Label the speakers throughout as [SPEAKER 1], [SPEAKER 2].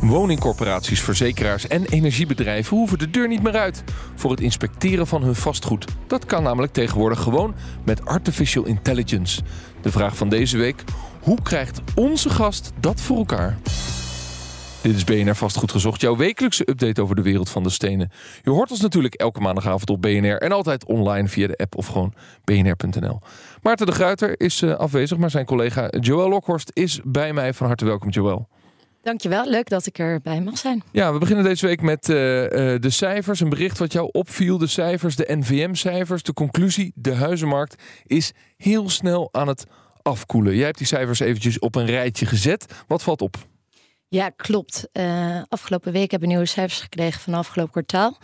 [SPEAKER 1] Woningcorporaties, verzekeraars en energiebedrijven hoeven de deur niet meer uit voor het inspecteren van hun vastgoed. Dat kan namelijk tegenwoordig gewoon met artificial intelligence. De vraag van deze week: hoe krijgt onze gast dat voor elkaar? Dit is BNR Vastgoed Gezocht, jouw wekelijkse update over de wereld van de stenen. Je hoort ons natuurlijk elke maandagavond op BNR en altijd online via de app of gewoon bnr.nl. Maarten de Gruiter is uh, afwezig, maar zijn collega Joël Lokhorst is bij mij. Van harte welkom, Joël.
[SPEAKER 2] Dankjewel, leuk dat ik erbij mag zijn.
[SPEAKER 1] Ja, we beginnen deze week met uh, uh, de cijfers. Een bericht wat jou opviel, de cijfers, de NVM-cijfers. De conclusie, de huizenmarkt is heel snel aan het afkoelen. Jij hebt die cijfers eventjes op een rijtje gezet. Wat valt op?
[SPEAKER 2] Ja, klopt. Uh, afgelopen week hebben we nieuwe cijfers gekregen van afgelopen kwartaal.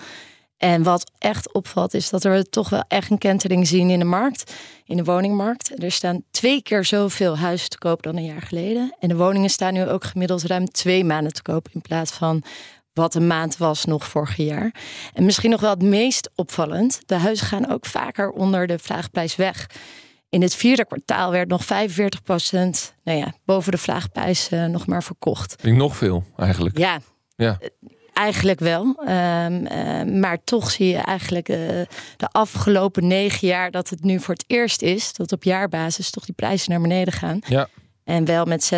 [SPEAKER 2] En wat echt opvalt is dat we toch wel echt een kentering zien in de markt, in de woningmarkt. Er staan twee keer zoveel huizen te koop dan een jaar geleden. En de woningen staan nu ook gemiddeld ruim twee maanden te koop in plaats van wat een maand was nog vorig jaar. En misschien nog wel het meest opvallend, de huizen gaan ook vaker onder de vraagprijs weg. In het vierde kwartaal werd nog 45 procent nou ja, boven de vraagprijs uh, nog maar verkocht.
[SPEAKER 1] Ik nog veel eigenlijk.
[SPEAKER 2] Ja,
[SPEAKER 1] ja.
[SPEAKER 2] Eigenlijk wel. Um, uh, maar toch zie je eigenlijk uh, de afgelopen negen jaar dat het nu voor het eerst is dat op jaarbasis toch die prijzen naar beneden gaan.
[SPEAKER 1] Ja.
[SPEAKER 2] En wel met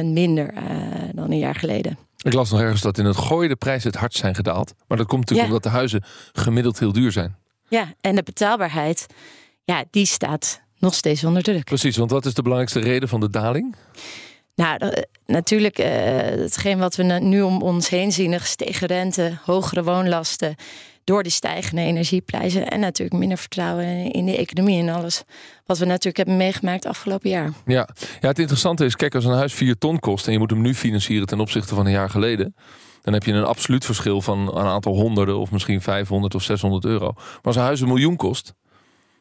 [SPEAKER 2] 6,4% minder uh, dan een jaar geleden.
[SPEAKER 1] Ik las nog ergens dat in het gooien de prijzen het hardst zijn gedaald. Maar dat komt natuurlijk
[SPEAKER 2] Ja.
[SPEAKER 1] omdat de huizen gemiddeld heel duur zijn.
[SPEAKER 2] Ja, en de betaalbaarheid, ja, die staat nog steeds onder druk.
[SPEAKER 1] Precies, want wat is de belangrijkste reden van de daling?
[SPEAKER 2] Nou, de- natuurlijk, eh, hetgeen wat we nu om ons heen zien, gestegen rente, hogere woonlasten, door die stijgende energieprijzen en natuurlijk minder vertrouwen in de economie en alles wat we natuurlijk hebben meegemaakt afgelopen jaar.
[SPEAKER 1] Ja. ja, het interessante is, kijk, als een huis 4 ton kost en je moet hem nu financieren ten opzichte van een jaar geleden, dan heb je een absoluut verschil van een aantal honderden of misschien 500 of 600 euro. Maar als een huis een miljoen kost,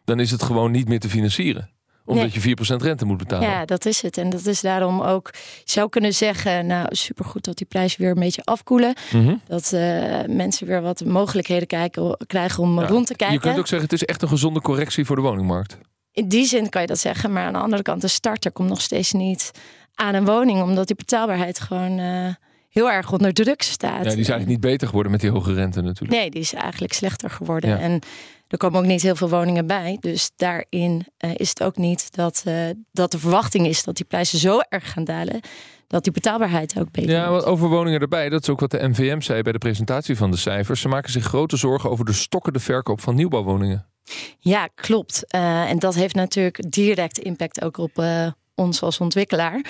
[SPEAKER 1] dan is het gewoon niet meer te financieren. Omdat
[SPEAKER 2] Nee.
[SPEAKER 1] je 4% rente moet betalen.
[SPEAKER 2] Ja, dat is het. En dat is daarom ook, je zou kunnen zeggen, nou supergoed dat die prijzen weer een beetje afkoelen.
[SPEAKER 1] Mhm.
[SPEAKER 2] Dat eh, mensen weer wat mogelijkheden kijken, krijgen om
[SPEAKER 1] Ja.
[SPEAKER 2] rond te kijken.
[SPEAKER 1] Je kunt ook zeggen, het is echt een gezonde correctie voor de woningmarkt.
[SPEAKER 2] In die zin kan je dat zeggen. Maar aan de andere kant, de starter komt nog steeds niet aan een woning. Omdat die betaalbaarheid gewoon eh, heel erg onder druk staat.
[SPEAKER 1] Ja, die is eigenlijk niet beter geworden met die hoge rente natuurlijk.
[SPEAKER 2] Nee, die is eigenlijk slechter geworden.
[SPEAKER 1] Ja.
[SPEAKER 2] En er komen ook niet heel veel woningen bij. Dus daarin eh, is het ook niet dat, eh, dat de verwachting is dat die prijzen zo erg gaan dalen. Dat die betaalbaarheid ook beter
[SPEAKER 1] Ja,
[SPEAKER 2] wordt.
[SPEAKER 1] wat over woningen erbij. Dat is ook wat de NVM zei bij de presentatie van de cijfers. Ze maken zich grote zorgen over de stokkende verkoop van nieuwbouwwoningen.
[SPEAKER 2] Ja, klopt. Eh, en dat heeft natuurlijk direct impact ook op ons als ontwikkelaar.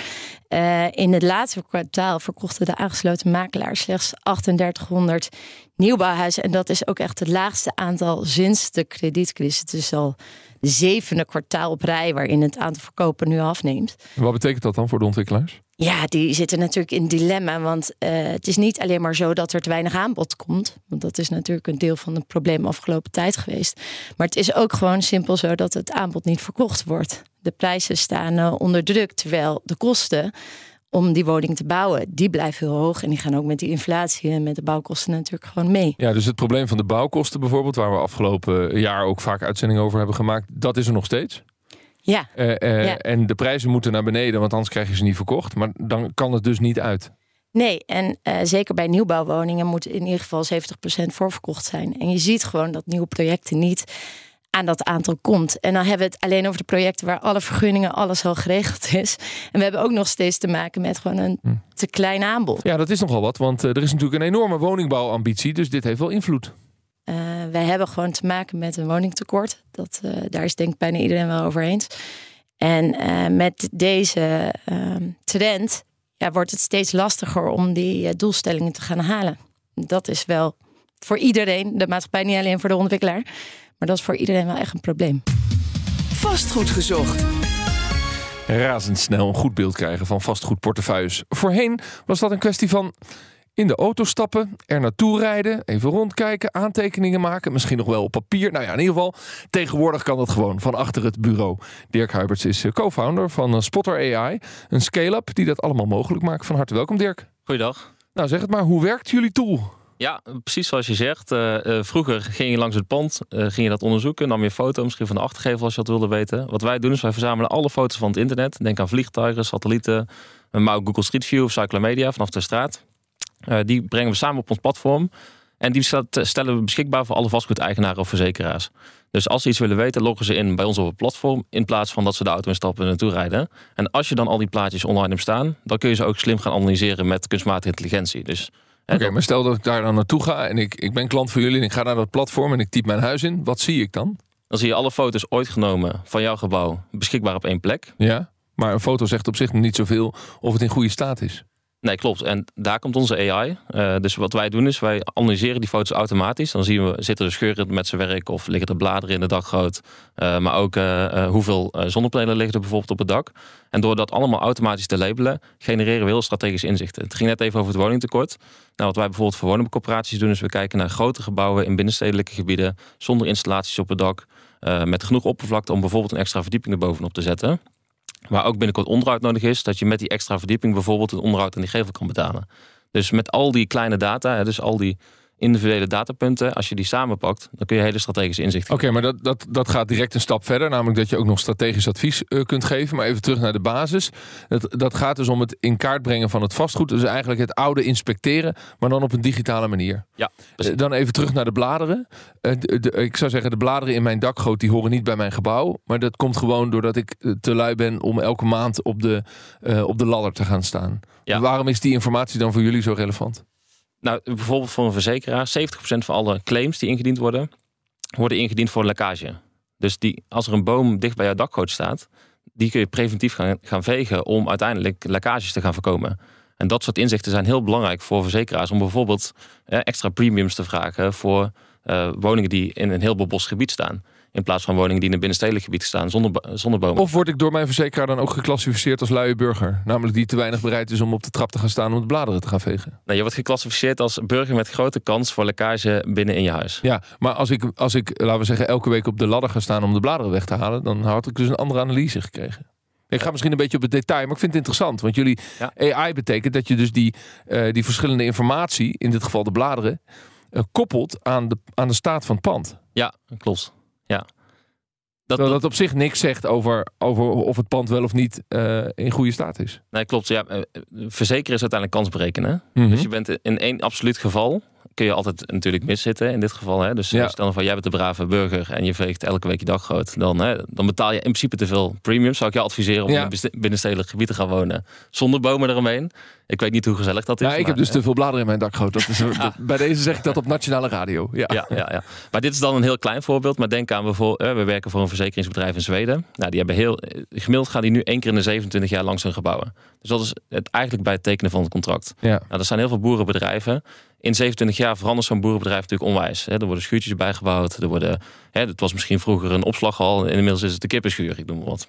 [SPEAKER 2] Eh, in het laatste kwartaal verkochten de aangesloten makelaars slechts 3800 nieuwbouwhuizen. En dat is ook echt het laagste aantal sinds de kredietcrisis. Het is al de zevende kwartaal op rij waarin het aantal verkopen nu afneemt.
[SPEAKER 1] Wat betekent dat dan voor de ontwikkelaars?
[SPEAKER 2] Ja, die zitten natuurlijk in dilemma. Want eh, het is niet alleen maar zo dat er te weinig aanbod komt. Want dat is natuurlijk een deel van het probleem afgelopen tijd geweest. Maar het is ook gewoon simpel zo dat het aanbod niet verkocht wordt. De prijzen staan eh, onder druk, terwijl de kosten om die woning te bouwen, die blijven heel hoog. En die gaan ook met die inflatie en met de bouwkosten natuurlijk gewoon mee.
[SPEAKER 1] Ja, dus het probleem van de bouwkosten bijvoorbeeld, waar we afgelopen jaar ook vaak uitzendingen over hebben gemaakt, dat is er nog steeds.
[SPEAKER 2] Ja,
[SPEAKER 1] Eh, eh,
[SPEAKER 2] Ja.
[SPEAKER 1] En de prijzen moeten naar beneden, want anders krijg je ze niet verkocht. Maar dan kan het dus niet uit.
[SPEAKER 2] Nee, en zeker bij nieuwbouwwoningen moet in ieder geval 70% voorverkocht zijn. En je ziet gewoon dat nieuwe projecten niet aan dat aantal komt. En dan hebben we het alleen over de projecten waar alle vergunningen, alles al geregeld is. En we hebben ook nog steeds te maken met gewoon een
[SPEAKER 1] Hm.
[SPEAKER 2] te klein aanbod.
[SPEAKER 1] Ja, dat is nogal wat, want eh, er is natuurlijk een enorme woningbouwambitie. Dus dit heeft wel invloed.
[SPEAKER 2] Eh, wij hebben gewoon te maken met een woningtekort. Dat, eh, daar is denk ik bijna iedereen wel over eens. En met deze ehm, trend ja, wordt het steeds lastiger om die doelstellingen te gaan halen. Dat is wel voor iedereen, de maatschappij niet alleen voor de ontwikkelaar, maar dat is voor iedereen wel echt een probleem.
[SPEAKER 3] Vastgoed gezocht.
[SPEAKER 1] Razendsnel een goed beeld krijgen van vastgoedportefeuilles. Voorheen was dat een kwestie van in de auto stappen, er naartoe rijden, even rondkijken, aantekeningen maken, misschien nog wel op papier. Nou ja, in ieder geval, tegenwoordig kan dat gewoon van achter het bureau. Dirk Huiberts is eh, co-founder van eh, Spotter AI, een scale-up die dat allemaal mogelijk maakt. Van harte welkom, Dirk.
[SPEAKER 4] Goeiedag.
[SPEAKER 1] Nou, zeg het maar, hoe werkt jullie tool?
[SPEAKER 4] Ja, precies zoals je zegt. Uh, uh, vroeger ging je langs het pand, uh, ging je dat onderzoeken, nam je een foto misschien van de achtergevel als je dat wilde weten. Wat wij doen is wij verzamelen alle foto's van het internet. Denk aan vliegtuigen, satellieten, maar ook Google Street View of Cyclomedia vanaf de straat. die brengen we samen op ons platform en die stellen we beschikbaar voor alle vastgoedeigenaren of verzekeraars. Dus als ze iets willen weten, loggen ze in bij ons op het platform. In plaats van dat ze de auto instappen en naartoe rijden. En als je dan al die plaatjes online hebt staan, dan kun je ze ook slim gaan analyseren met kunstmatige intelligentie. Dus
[SPEAKER 1] Oké, maar stel dat ik daar dan naartoe ga en ik, ik ben klant van jullie en ik ga naar dat platform en ik typ mijn huis in. Wat zie ik dan?
[SPEAKER 4] Dan zie je alle foto's ooit genomen van jouw gebouw beschikbaar op één plek.
[SPEAKER 1] Ja, maar een foto zegt op zich niet zoveel of het in goede staat is.
[SPEAKER 4] Nee, klopt. En daar komt onze AI. Uh, dus wat wij doen is, wij analyseren die foto's automatisch. Dan zien we, zitten er scheuren met zijn werk of liggen er bladeren in de dakgoot. Uh, maar ook uh, hoeveel zonnepanelen liggen er bijvoorbeeld op het dak. En door dat allemaal automatisch te labelen, genereren we heel strategische inzichten. Het ging net even over het woningtekort. Nou, wat wij bijvoorbeeld voor woningcorporaties doen, is we kijken naar grote gebouwen in binnenstedelijke gebieden, zonder installaties op het dak, met genoeg oppervlakte om bijvoorbeeld een extra verdieping erbovenop te zetten. Waar ook binnenkort onderhoud nodig is, dat je met die extra verdieping bijvoorbeeld een onderhoud aan die gevel kan betalen. Dus met al die kleine data, dus al die individuele datapunten, als je die samenpakt, dan kun je hele strategische inzichten
[SPEAKER 1] Oké, maar dat, dat, dat gaat direct een stap verder. Namelijk dat je ook nog strategisch advies uh, kunt geven. Maar even terug naar de basis. Dat, dat gaat dus om het in kaart brengen van het vastgoed. Dus eigenlijk het oude inspecteren, maar dan op een digitale manier.
[SPEAKER 4] Ja.
[SPEAKER 1] Uh, dan even terug naar de bladeren. Uh, de, de, ik zou zeggen, de bladeren in mijn dakgoot die horen niet bij mijn gebouw. Maar dat komt gewoon doordat ik te lui ben om elke maand op de, op de ladder te gaan staan. Ja. Waarom is die informatie dan voor jullie zo relevant?
[SPEAKER 4] Nou, bijvoorbeeld voor een verzekeraar, 70% van alle claims die ingediend worden, worden ingediend voor lekkage. Dus die, als er een boom dicht bij jouw dakgoot staat, die kun je preventief gaan, gaan vegen om uiteindelijk lekkages te gaan voorkomen. En dat soort inzichten zijn heel belangrijk voor verzekeraars om bijvoorbeeld eh, extra premiums te vragen voor uh, woningen die in een heel bebos gebied staan. In plaats van woningen die in een binnenstedelijk gebied staan zonder, zonder bomen.
[SPEAKER 1] Of word ik door mijn verzekeraar dan ook geclassificeerd als luie burger? Namelijk die te weinig bereid is om op de trap te gaan staan om de bladeren te gaan vegen.
[SPEAKER 4] Nee, je wordt geclassificeerd als burger met grote kans voor lekkage binnen in je huis.
[SPEAKER 1] Ja, maar als ik, als ik, laten we zeggen, elke week op de ladder ga staan om de bladeren weg te halen, dan had ik dus een andere analyse gekregen. Ik ga misschien een beetje op het detail, maar ik vind het interessant. Want jullie ja. AI betekent dat je dus die, uh, die verschillende informatie, in dit geval de bladeren, uh, koppelt aan de, aan de staat van het pand.
[SPEAKER 4] Ja, klopt. Ja.
[SPEAKER 1] Dat, dat, dat op zich niks zegt over, over of het pand wel of niet uh, in goede staat is.
[SPEAKER 4] Nee, klopt. Ja, verzekeren is uiteindelijk kans berekenen. Mm -hmm. Dus je bent in één absoluut geval kun je altijd natuurlijk miszitten in dit geval. Hè? Dus ja. stel van jij bent de brave burger en je veegt elke week je dag groot. Dan, hè, dan betaal je in principe te veel premium. Zou ik je adviseren om ja. in binnenstedelijk gebied te gaan wonen. Zonder bomen eromheen. Ik weet niet hoe gezellig dat is.
[SPEAKER 1] Ja, ik heb dus te veel bladeren in mijn dakgoot. Dat is, ja. Bij deze zeg ik dat op nationale radio. Ja.
[SPEAKER 4] Ja, ja, ja, Maar dit is dan een heel klein voorbeeld. Maar denk aan bijvoorbeeld, we werken voor een verzekeringsbedrijf in Zweden. Nou, die hebben heel, gemiddeld gaan die nu één keer in de 27 jaar langs hun gebouwen. Dus dat is het, eigenlijk bij het tekenen van het contract. Ja. Nou, er zijn heel veel boerenbedrijven. In 27 jaar verandert zo'n boerenbedrijf natuurlijk onwijs. Er worden schuurtjes bijgebouwd. Er worden, het was misschien vroeger een opslaghal. Inmiddels is het de kippenschuur, ik noem maar wat.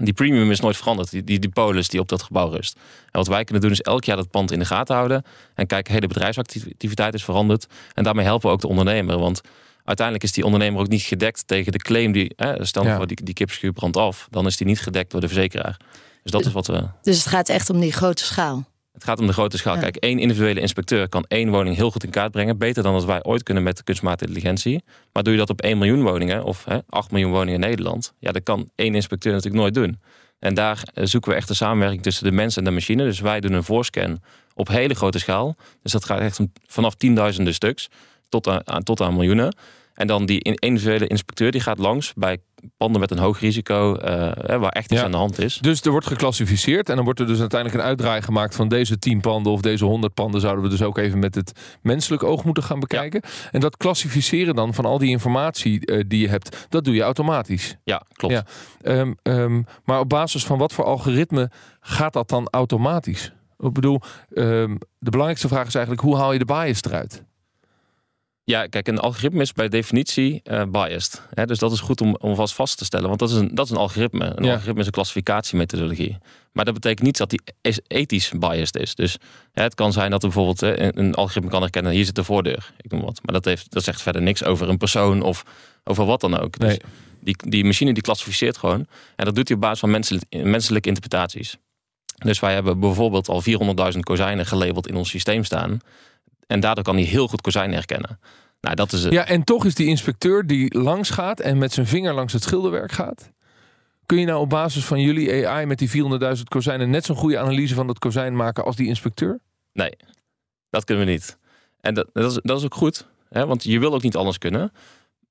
[SPEAKER 4] Die premium is nooit veranderd, die, die, die polis die op dat gebouw rust. En wat wij kunnen doen is elk jaar dat pand in de gaten houden. En kijken, hey, de bedrijfsactiviteit is veranderd. En daarmee helpen we ook de ondernemer. Want uiteindelijk is die ondernemer ook niet gedekt tegen de claim die, hè, stel ja. voor die, die kippenschuur brandt af. Dan is die niet gedekt door de verzekeraar. Dus dat is wat we...
[SPEAKER 2] Dus het gaat echt om die grote schaal?
[SPEAKER 4] Het gaat om de grote schaal. Kijk, één individuele inspecteur kan één woning heel goed in kaart brengen. Beter dan dat wij ooit kunnen met de kunstmatige intelligentie. Maar doe je dat op 1 miljoen woningen of hè, 8 miljoen woningen in Nederland. Ja, dat kan één inspecteur natuurlijk nooit doen. En daar eh, zoeken we echt de samenwerking tussen de mens en de machine. Dus wij doen een voorscan op hele grote schaal. Dus dat gaat echt vanaf tienduizenden stuks tot aan, tot aan miljoenen. En dan die individuele inspecteur die gaat langs bij panden met een hoog risico, uh, waar echt iets ja. aan de hand is.
[SPEAKER 1] Dus er wordt geclassificeerd en dan wordt er dus uiteindelijk een uitdraai gemaakt van deze 10 panden of deze 100 panden zouden we dus ook even met het menselijk oog moeten gaan bekijken. Ja. En dat klassificeren dan van al die informatie uh, die je hebt, dat doe je automatisch.
[SPEAKER 4] Ja, klopt. Ja.
[SPEAKER 1] Um, um, maar op basis van wat voor algoritme gaat dat dan automatisch? Ik bedoel, um, de belangrijkste vraag is eigenlijk hoe haal je de bias eruit?
[SPEAKER 4] Ja, kijk, een algoritme is bij definitie uh, biased. Hè? Dus dat is goed om, om vast vast te stellen. Want dat is een, dat is een algoritme. Een algoritme is een klassificatiemethodologie. Maar dat betekent niet dat die ethisch biased is. Dus hè, het kan zijn dat er bijvoorbeeld een, een, algoritme kan herkennen... hier zit de voordeur, ik noem wat. Maar dat, heeft, dat zegt verder niks over een persoon of over wat dan ook. Dus die, die machine die klassificeert gewoon. En dat doet hij op basis van menselijke, menselijke interpretaties. Dus wij hebben bijvoorbeeld al 400.000 kozijnen gelabeld in ons systeem staan... En daardoor kan hij heel goed kozijnen herkennen. Nou, dat is het.
[SPEAKER 1] Ja, en toch is die inspecteur die langs gaat en met zijn vinger langs het schilderwerk gaat. Kun je nou op basis van jullie AI met die 400.000 kozijnen net zo'n goede analyse van dat kozijn maken als die inspecteur?
[SPEAKER 4] Nee, dat kunnen we niet. En dat, dat, is, dat is ook goed, hè? want je wil ook niet alles kunnen.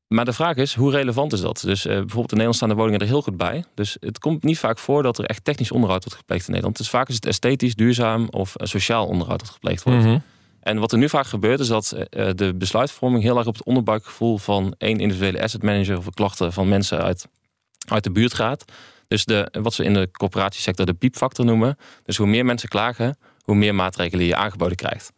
[SPEAKER 4] Maar de vraag is, hoe relevant is dat? Dus uh, bijvoorbeeld in Nederland staan de woningen er heel goed bij. Dus het komt niet vaak voor dat er echt technisch onderhoud wordt gepleegd in Nederland. Dus vaak is het esthetisch, duurzaam of uh, sociaal onderhoud dat gepleegd wordt. Mm en wat er nu vaak gebeurt is dat uh, de besluitvorming heel erg op het onderbuikgevoel van één individuele asset manager of klachten van mensen uit, uit de buurt gaat. Dus de, wat ze in de corporatiesector de piepfactor noemen. Dus hoe meer mensen klagen, hoe meer maatregelen je aangeboden krijgt.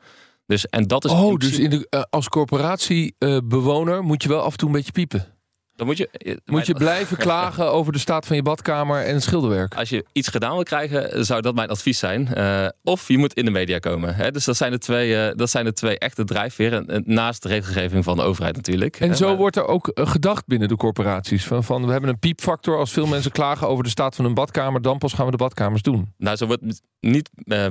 [SPEAKER 4] Dus, en dat is
[SPEAKER 1] oh, dus in de, uh, als corporatiebewoner moet je wel af en toe een beetje piepen.
[SPEAKER 4] Dan moet je,
[SPEAKER 1] eh, moet je blijven klagen over de staat van je badkamer en het schilderwerk.
[SPEAKER 4] Als je iets gedaan wil krijgen, zou dat mijn advies zijn. Uh, of je moet in de media komen. Hè? Dus dat zijn, de twee, uh, dat zijn de twee echte drijfveren. Naast de regelgeving van de overheid natuurlijk.
[SPEAKER 1] En zo wordt er ook gedacht binnen de corporaties. Van, van we hebben een piepfactor. Als veel mensen klagen over de staat van hun badkamer, dan pas gaan we de badkamers doen.
[SPEAKER 4] Nou, zo wordt niet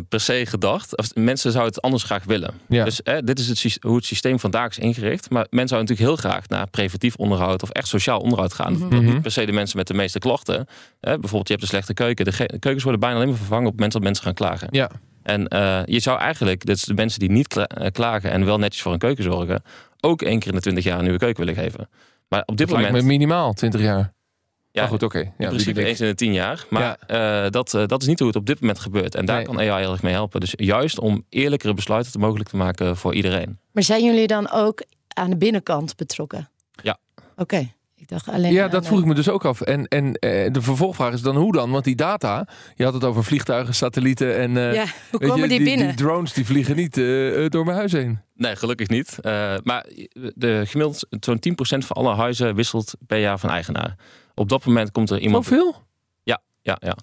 [SPEAKER 4] per se gedacht. Of, mensen zouden het anders graag willen. Ja. Dus dit is het, hoe het systeem vandaag is ingericht. Maar mensen zouden natuurlijk heel graag naar preventief onderhoud of echt sociaal onderhoud gaan. Mm -hmm. Niet per se de mensen met de meeste klachten. Hè, bijvoorbeeld, je hebt een slechte keuken. De keukens worden bijna alleen maar vervangen op het moment dat mensen gaan klagen.
[SPEAKER 1] Ja.
[SPEAKER 4] En uh, je zou eigenlijk, dus de mensen die niet eh, klagen en wel netjes voor een keuken zorgen, ook één keer in de 20 jaar een nieuwe keuken willen geven. Maar op dit moment.
[SPEAKER 1] Met minimaal 20 jaar. Ja, goed, oké.
[SPEAKER 4] Ja, in principe eens in de tien jaar. Maar ja. uh, dat, uh, dat is niet hoe het op dit moment gebeurt. En daar nee. kan AI heel erg mee helpen. Dus juist om eerlijkere besluiten te mogelijk te maken voor iedereen.
[SPEAKER 2] Maar zijn jullie dan ook aan de binnenkant betrokken?
[SPEAKER 4] Ja.
[SPEAKER 2] Oké. Okay. Ik dacht alleen
[SPEAKER 1] ja, dat vroeg ik me dus ook af. En, en uh, de vervolgvraag is dan hoe dan? Want die data, je had het over vliegtuigen, satellieten en uh,
[SPEAKER 2] ja, hoe komen
[SPEAKER 1] je,
[SPEAKER 2] die, binnen?
[SPEAKER 1] Die drones die vliegen niet uh, door mijn huis heen.
[SPEAKER 4] Nee, gelukkig niet. maar de gemiddeld zo'n 10% van alle huizen wisselt per jaar van eigenaar. Op dat moment komt er iemand.
[SPEAKER 1] Zoveel?
[SPEAKER 4] Ja, ja, ja.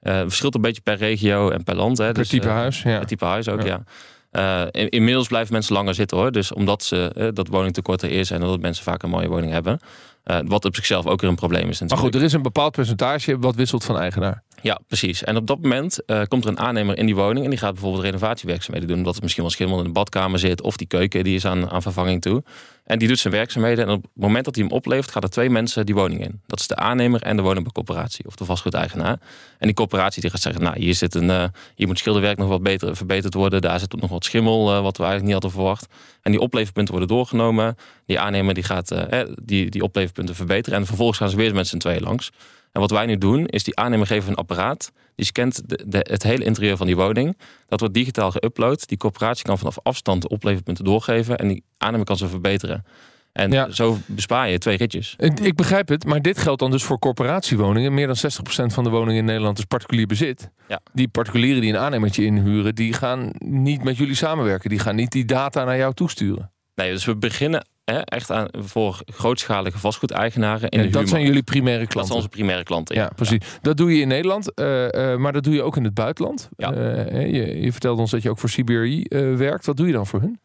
[SPEAKER 4] verschilt een beetje per regio en per land. Hè.
[SPEAKER 1] Per
[SPEAKER 4] dus,
[SPEAKER 1] type huis, ja.
[SPEAKER 4] Per type huis ook, ja. ja. In, inmiddels blijven mensen langer zitten hoor. Dus omdat ze dat woningtekort er is en dat mensen vaak een mooie woning hebben. Uh, wat op zichzelf ook weer een probleem is.
[SPEAKER 1] Maar goed, er is een bepaald percentage wat wisselt van eigenaar.
[SPEAKER 4] Ja, precies. En op dat moment uh, komt er een aannemer in die woning en die gaat bijvoorbeeld renovatiewerkzaamheden doen, omdat er misschien wel schimmel in de badkamer zit of die keuken die is aan, aan vervanging toe. En die doet zijn werkzaamheden en op het moment dat hij hem oplevert, gaat er twee mensen die woning in. Dat is de aannemer en de woningcorporatie of de vastgoedeigenaar. En die corporatie die gaat zeggen, nou hier zit een, uh, hier moet schilderwerk nog wat beter verbeterd worden, daar zit nog wat schimmel uh, wat we eigenlijk niet hadden verwacht. En die opleverpunten worden doorgenomen. Die aannemer die gaat die, die opleverpunten verbeteren en vervolgens gaan ze weer met z'n tweeën langs. En wat wij nu doen, is die aannemer geven een apparaat. Die scant de, de, het hele interieur van die woning. Dat wordt digitaal geüpload. Die corporatie kan vanaf afstand de opleverpunten doorgeven. En die aannemer kan ze verbeteren. En ja. zo bespaar je twee ritjes.
[SPEAKER 1] Ik begrijp het, maar dit geldt dan dus voor corporatiewoningen. Meer dan 60% van de woningen in Nederland is particulier bezit.
[SPEAKER 4] Ja.
[SPEAKER 1] Die particulieren die een aannemertje inhuren, die gaan niet met jullie samenwerken. Die gaan niet die data naar jou toesturen.
[SPEAKER 4] Nee, dus we beginnen echt aan, voor grootschalige vastgoedeigenaren. In
[SPEAKER 1] en
[SPEAKER 4] de
[SPEAKER 1] dat zijn jullie primaire klanten?
[SPEAKER 4] Dat zijn onze primaire klanten,
[SPEAKER 1] ja. precies. Dat doe je in Nederland, uh, uh, maar dat doe je ook in het buitenland.
[SPEAKER 4] Ja.
[SPEAKER 1] Uh, je, je vertelde ons dat je ook voor CBRE werkt. Wat doe je dan voor hun?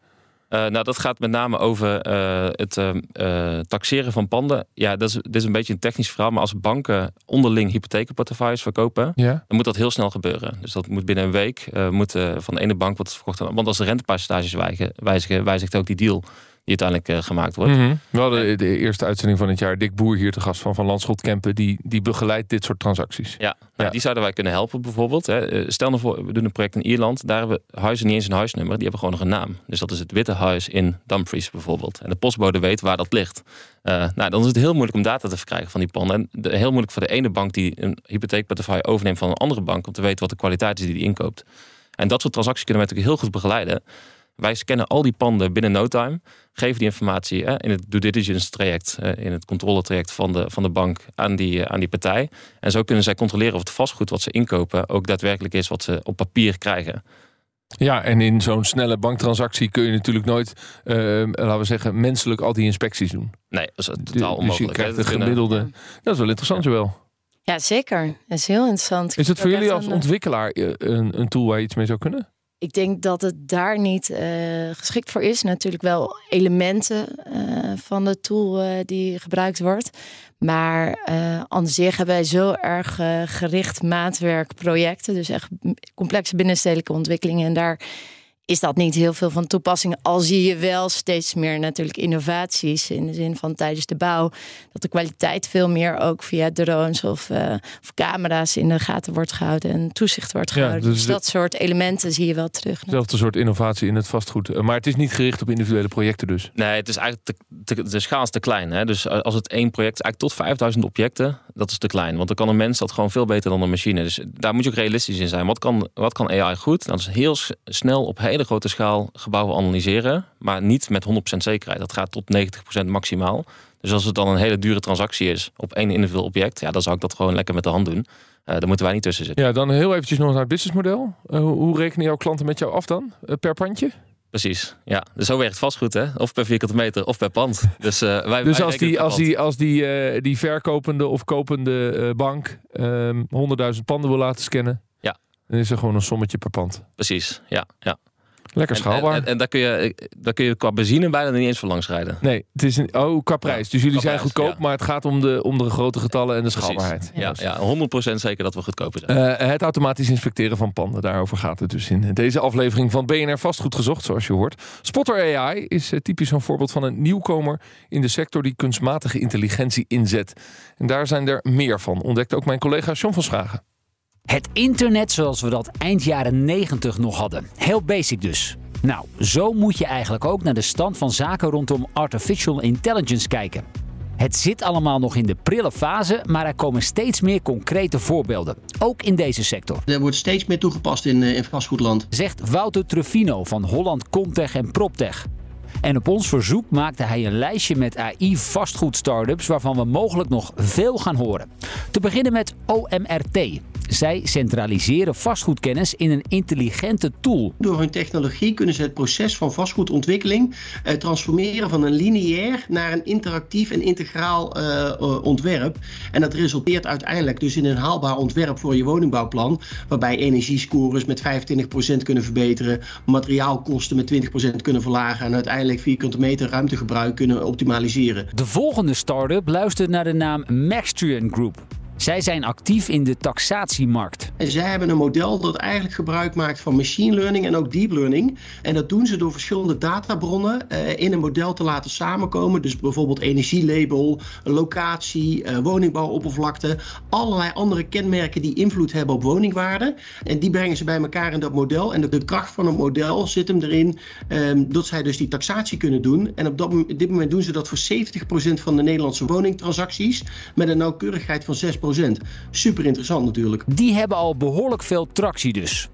[SPEAKER 4] nou, dat gaat met name over het taxeren van panden. Ja, dat is, dit is een beetje een technisch verhaal. Maar als banken onderling hypothekenportefeuilles verkopen,
[SPEAKER 1] ja.
[SPEAKER 4] dan moet dat heel snel gebeuren. Dus dat moet binnen een week moet, van de ene bank wordt verkocht. Want als de rentepercentages wijzigen, wijzigt ook die deal die uiteindelijk uh, gemaakt wordt.
[SPEAKER 1] Mm -hmm. We hadden de eerste uitzending van het jaar Dick Boer hier te gast van Van Landschot Kempen. Die, die begeleidt dit soort transacties.
[SPEAKER 4] Ja, nou, ja. die zouden wij kunnen helpen bijvoorbeeld. Hè. Eh, stel nou voor, we doen een project in Ierland. Daar hebben huizen niet eens een huisnummer. Die hebben gewoon nog een naam. Dus dat is het Witte Huis in Dumfries bijvoorbeeld. En de postbode weet waar dat ligt. Uh, nou, dan is het heel moeilijk om data te verkrijgen van die panden. En de, heel moeilijk voor de ene bank die een hypotheekportefeuille overneemt van een andere bank. Om te weten wat de kwaliteit is die die inkoopt. En dat soort transacties kunnen wij natuurlijk heel goed begeleiden. Wij scannen al die panden binnen no time, geven die informatie in het due diligence traject, in het controletraject van de, van de bank aan die, eh, aan die partij. En zo kunnen zij controleren of het vastgoed wat ze inkopen ook daadwerkelijk is wat ze op papier krijgen.
[SPEAKER 1] Ja, en in zo'n snelle banktransactie kun je natuurlijk nooit, uh, laten we zeggen, menselijk al die inspecties doen.
[SPEAKER 4] Nee, dat is totaal onmogelijk.
[SPEAKER 1] Dus je krijgt het gemiddelde. Dat is wel interessant, wel.
[SPEAKER 2] Ja, zeker. Dat is heel interessant.
[SPEAKER 1] Is het voor jullie als ontwikkelaar een, een tool waar je iets mee zou kunnen?
[SPEAKER 2] Ik denk dat het daar niet uh, geschikt voor is. Natuurlijk wel elementen uh, van de tool uh, die gebruikt wordt. Maar aan zich hebben wij zo erg gericht maatwerkprojecten. Dus echt complexe binnenstedelijke ontwikkelingen. En daar is dat niet heel veel van toepassing. Al zie je wel steeds meer natuurlijk innovaties in de zin van tijdens de bouw. Dat de kwaliteit veel meer ook via drones of, uh, of camera's in de gaten wordt gehouden en toezicht wordt gehouden. Ja, dus, dus dat soort elementen zie je wel terug.
[SPEAKER 1] Hetzelfde soort innovatie in het vastgoed. Eh, maar het is niet gericht op individuele projecten dus?
[SPEAKER 4] Nee, het is eigenlijk te, de schaal is te klein. Hè? Dus eh, als het één project, eigenlijk tot 5000 objecten, dat is te klein. Want dan kan een mens dat gewoon veel beter dan een machine. Dus daar moet je ook realistisch in zijn. Wat kan, wat kan AI goed? Dat is heel snel op hele grote schaal gebouwen analyseren, maar niet met 100% zekerheid. Dat gaat tot 90% maximaal. Dus als het dan een hele dure transactie is op één individueel object, ja, dan zou ik dat gewoon lekker met de hand doen. Uh, daar moeten wij niet tussen zitten.
[SPEAKER 1] Ja, dan heel eventjes nog naar het businessmodel. Uh, hoe rekenen jouw klanten met jou af dan? Uh, per pandje?
[SPEAKER 4] Precies, ja. Dus zo werkt vastgoed, hè? Of per vierkante meter of per pand. Dus, wij,
[SPEAKER 1] dus als, die, als, die, als die, die verkopende of kopende bank 100.000 ehm, panden wil laten scannen,
[SPEAKER 4] ja.
[SPEAKER 1] dan is er gewoon een sommetje per pand.
[SPEAKER 4] Precies, ja. ja.
[SPEAKER 1] Lekker schaalbaar.
[SPEAKER 4] En, en, daar, kun je, daar kun je qua benzine bijna niet eens voor langs rijden.
[SPEAKER 1] Nee, het is een, oh, qua prijs. Dus jullie zijn goedkoop, maar het gaat om de, om de grote getallen en de schaalbaarheid.
[SPEAKER 4] Ja, ja, 100% zeker dat we goedkoper zijn.
[SPEAKER 1] Uh, het automatisch inspecteren van panden, daarover gaat het dus in deze aflevering van BNR Vastgoed Gezocht, zoals je hoort. Spotter AI is uh, typisch een voorbeeld van een nieuwkomer in de sector die kunstmatige intelligentie inzet. En daar zijn er meer van, ontdekte ook mijn collega John van Schagen.
[SPEAKER 5] Het internet zoals we dat eind jaren 90 nog hadden. Heel basic dus. Nou, zo moet je eigenlijk ook naar de stand van zaken rondom artificial intelligence kijken. Het zit allemaal nog in de prille fase, maar er komen steeds meer concrete voorbeelden. Ook in deze sector.
[SPEAKER 6] Er wordt steeds meer toegepast in, eh, in vastgoedland.
[SPEAKER 5] Zegt Wouter Truffino van Holland Comtech en PropTech. En op ons verzoek maakte hij een lijstje met AI-vastgoed-startups waarvan we mogelijk nog veel gaan horen. Te beginnen met OMRT. Zij centraliseren vastgoedkennis in een intelligente tool.
[SPEAKER 6] Door hun technologie kunnen ze het proces van vastgoedontwikkeling eh, transformeren van een lineair naar een interactief en integraal uh, ontwerp. En dat resulteert uiteindelijk dus in een haalbaar ontwerp voor je woningbouwplan, waarbij energiescores met 25% kunnen verbeteren, materiaalkosten met 20% kunnen verlagen en uiteindelijk vierkante meter ruimtegebruik kunnen optimaliseren.
[SPEAKER 5] De volgende start-up luistert naar de naam Maxtrian Group. Zij zijn actief in de taxatiemarkt.
[SPEAKER 6] En zij hebben een model dat eigenlijk gebruik maakt van machine learning en ook deep learning. En dat doen ze door verschillende databronnen uh, in een model te laten samenkomen. Dus bijvoorbeeld energielabel, locatie, uh, woningbouwoppervlakte. Allerlei andere kenmerken die invloed hebben op woningwaarde. En die brengen ze bij elkaar in dat model. En de, kracht van het model zit hem erin um, dat zij dus die taxatie kunnen doen. En op, dat, op dit moment doen ze dat voor 70% van de Nederlandse woningtransacties. Met een nauwkeurigheid van 6%. Super interessant natuurlijk.
[SPEAKER 5] Die hebben al behoorlijk veel tractie dus.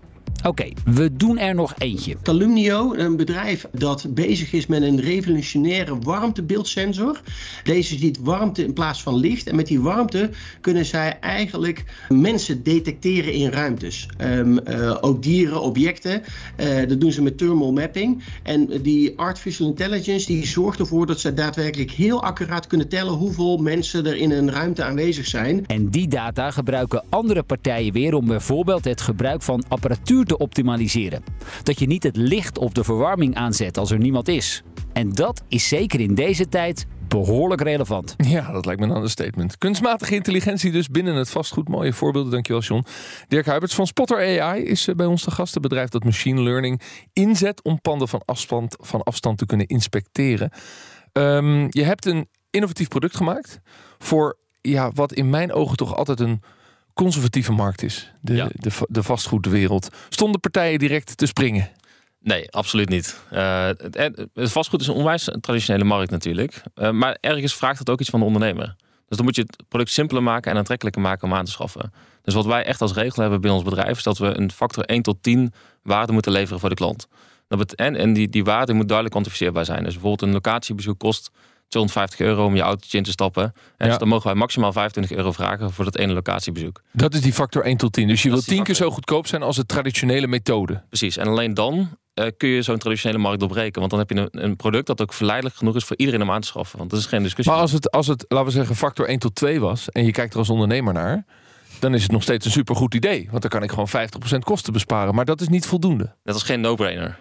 [SPEAKER 5] Oké, we doen er nog eentje.
[SPEAKER 6] Talumnio, een bedrijf dat bezig is met een revolutionaire warmtebeeldsensor. Deze ziet warmte in plaats van licht. En met die warmte kunnen zij eigenlijk mensen detecteren in ruimtes. Um, uh, ook dieren, objecten. Uh, dat doen ze met thermal mapping. En die artificial intelligence die zorgt ervoor dat ze daadwerkelijk heel accuraat kunnen tellen hoeveel mensen er in een ruimte aanwezig zijn.
[SPEAKER 5] En die data gebruiken andere partijen weer om bijvoorbeeld het gebruik van apparatuur te optimaliseren. Dat je niet het licht of de verwarming aanzet als er niemand is. En dat is zeker in deze tijd behoorlijk relevant.
[SPEAKER 1] Ja, dat lijkt me een understatement. Kunstmatige intelligentie dus binnen het vastgoed. Mooie voorbeelden, dankjewel John. Dirk Huiberts van Spotter AI is eh, bij ons de gast. bedrijf dat machine learning inzet om panden van afstand, van afstand te kunnen inspecteren. Um, je hebt een innovatief product gemaakt voor ja, wat in mijn ogen toch altijd een conservatieve markt is, de, de, de vastgoedwereld, stonden partijen direct te springen?
[SPEAKER 4] Nee, absoluut niet. Uh, het, het, vastgoed is een onwijs traditionele markt natuurlijk. Uh, maar ergens vraagt het ook iets van de ondernemer. Dus dan moet je het product simpeler maken en aantrekkelijker maken om aan te schaffen. Dus wat wij echt als regel hebben binnen ons bedrijf... is dat we een factor 1 tot 10 waarde moeten leveren voor de klant. En en die, die waarde moet duidelijk kwantificeerbaar zijn. Dus bijvoorbeeld een locatiebezoek kost 250 euro om je autootje in te stappen. En dus dan mogen wij maximaal 25 euro vragen voor dat ene locatiebezoek.
[SPEAKER 1] Dat is die factor 1 tot 10. Dus je wilt tien keer zo goedkoop zijn als de traditionele methode.
[SPEAKER 4] Precies. En alleen dan uh, kun je zo'n traditionele markt doorbreken. Want dan heb je een, een, product dat ook verleidelijk genoeg is voor iedereen om aan te schaffen. Want dat is geen discussie.
[SPEAKER 1] Maar als het, als het, laten we zeggen, factor 1 tot 2 was en je kijkt er als ondernemer naar dan is het nog steeds een supergoed idee. Want dan kan ik gewoon 50% kosten besparen. Maar dat is niet voldoende.
[SPEAKER 4] Dat is geen no-brainer.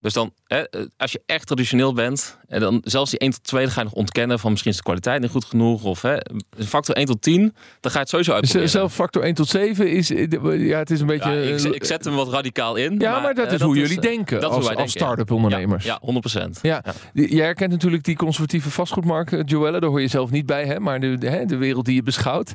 [SPEAKER 4] Dus dan, hè, als je echt traditioneel bent, en dan zelfs die 1 tot 2, dan ga je nog ontkennen van misschien is de kwaliteit niet goed genoeg. Of hè, factor 1 tot 10, dan ga je het sowieso uitproberen.
[SPEAKER 1] Zelf factor 1 tot 7 is, ja, het is een beetje... Ja,
[SPEAKER 4] ik, ik, zet hem wat radicaal in.
[SPEAKER 1] Ja, maar, dat is hoe jullie denken dat als, als start-up ondernemers.
[SPEAKER 4] Ja, ja 100%.
[SPEAKER 1] Ja. ja. Jij herkent natuurlijk die conservatieve vastgoedmarkt, Joelle, daar hoor je zelf niet bij, hè, maar de, de, de wereld die je beschouwt.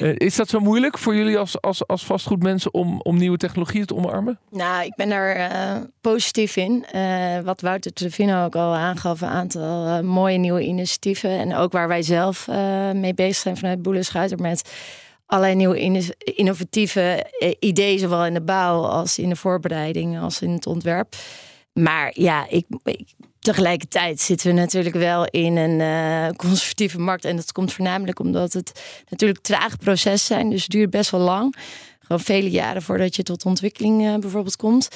[SPEAKER 1] Uh, is dat zo moeilijk voor jullie als, als, als vastgoedmensen om, om nieuwe technologieën te omarmen?
[SPEAKER 2] Nou, ik ben daar uh, positief in. Uh, wat Wouter Trevino ook al aangaf, een aantal uh, mooie nieuwe initiatieven. En ook waar wij zelf uh, mee bezig zijn vanuit Boele Schuiter met allerlei nieuwe innovatieve ideeën, zowel in de bouw als in de voorbereiding, als in het ontwerp. Maar ja, ik, tegelijkertijd zitten we natuurlijk wel in een conservatieve markt. En dat komt voornamelijk omdat het natuurlijk trage processen zijn. Dus het duurt best wel lang. Gewoon vele jaren voordat je tot ontwikkeling bijvoorbeeld komt.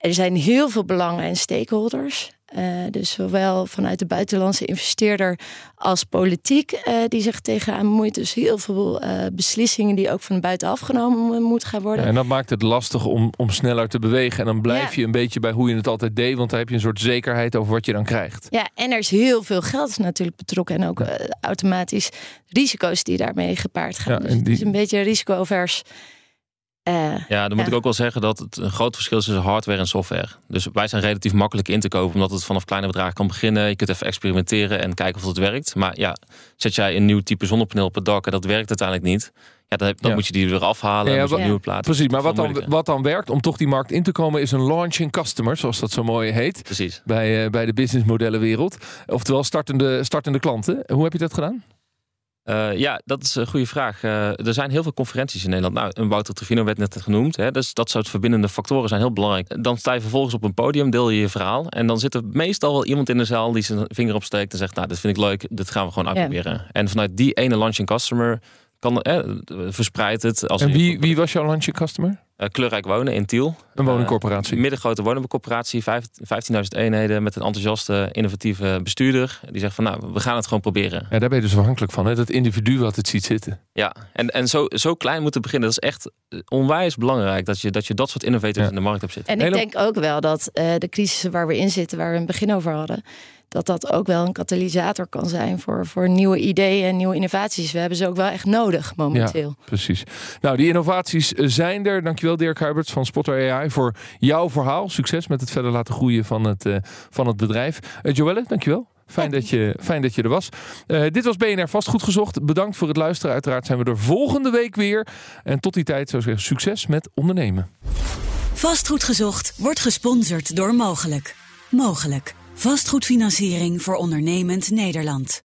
[SPEAKER 2] Er zijn heel veel belangen en stakeholders. Uh, dus zowel vanuit de buitenlandse investeerder als politiek uh, die zich tegenaan bemoeit. Dus heel veel uh, beslissingen die ook van buitenaf genomen moeten gaan worden.
[SPEAKER 1] Ja, en dat maakt het lastig om, om sneller te bewegen. En dan blijf ja. je een beetje bij hoe je het altijd deed. Want dan heb je een soort zekerheid over wat je dan krijgt.
[SPEAKER 2] Ja, en er is heel veel geld natuurlijk betrokken. En ook automatisch risico's die daarmee gepaard gaan. dus die... het is een beetje risicoavers.
[SPEAKER 4] Uh, ja, dan moet ik ook wel zeggen dat het een groot verschil is tussen hardware en software. Dus wij zijn relatief makkelijk in te kopen, omdat het vanaf kleine bedragen kan beginnen. Je kunt even experimenteren en kijken of het werkt. Maar ja, zet jij een nieuw type zonnepaneel op het dak en dat werkt uiteindelijk niet. Ja, dan, dan ja. moet je die weer afhalen en ja, nieuwe platen.
[SPEAKER 1] Precies, maar wat dan, wat dan werkt om toch die markt in te komen, is een launching customer, zoals dat zo mooi heet.
[SPEAKER 4] Precies.
[SPEAKER 1] Bij, uh, bij de businessmodellenwereld. Oftewel startende, startende klanten. Hoe heb je dat gedaan?
[SPEAKER 4] Uh, ja, dat is een goede vraag. Uh, er zijn heel veel conferenties in Nederland. Nou, een Wouter Trevino werd net genoemd. Hè, dus dat soort verbindende factoren zijn heel belangrijk. Dan sta je vervolgens op een podium, deel je je verhaal. En dan zit er meestal wel iemand in de zaal die zijn vinger opsteekt en zegt... nou, dit vind ik leuk, dit gaan we gewoon uitproberen. Ja. En vanuit die ene launching customer kan, eh, verspreidt het. Als
[SPEAKER 1] en wie, wie was jouw launching customer?
[SPEAKER 4] Uh, kleurrijk wonen in Tiel.
[SPEAKER 1] Een woningcorporatie.
[SPEAKER 4] Uh, middengrote woningcorporatie, 15.000 eenheden met een enthousiaste, innovatieve bestuurder. Die zegt van nou, we gaan het gewoon proberen.
[SPEAKER 1] Ja, daar ben je dus afhankelijk van, hè? dat individu wat het ziet zitten.
[SPEAKER 4] Ja, en, en zo, zo klein moeten beginnen. Dat is echt onwijs belangrijk dat je dat, je dat soort innovators ja. in de markt hebt zitten.
[SPEAKER 2] En ik denk ook wel dat uh, de crisissen waar we in zitten, waar we in het begin over hadden dat dat ook wel een katalysator kan zijn voor, voor nieuwe ideeën en nieuwe innovaties. We hebben ze ook wel echt nodig momenteel.
[SPEAKER 1] Ja, precies. Nou, die innovaties zijn er. Dankjewel Dirk Huiberts van Spotter AI voor jouw verhaal. Succes met het verder laten groeien van het, uh, van het bedrijf. Uh, Joelle, dankjewel. Fijn dat, je, fijn dat je er was. Uh, dit was BNR Vastgoed Gezocht. Bedankt voor het luisteren. Uiteraard zijn we er volgende week weer. En tot die tijd zou ik zeggen succes met ondernemen.
[SPEAKER 3] Vastgoed Gezocht wordt gesponsord door Mogelijk. Mogelijk. Vastgoedfinanciering voor ondernemend Nederland.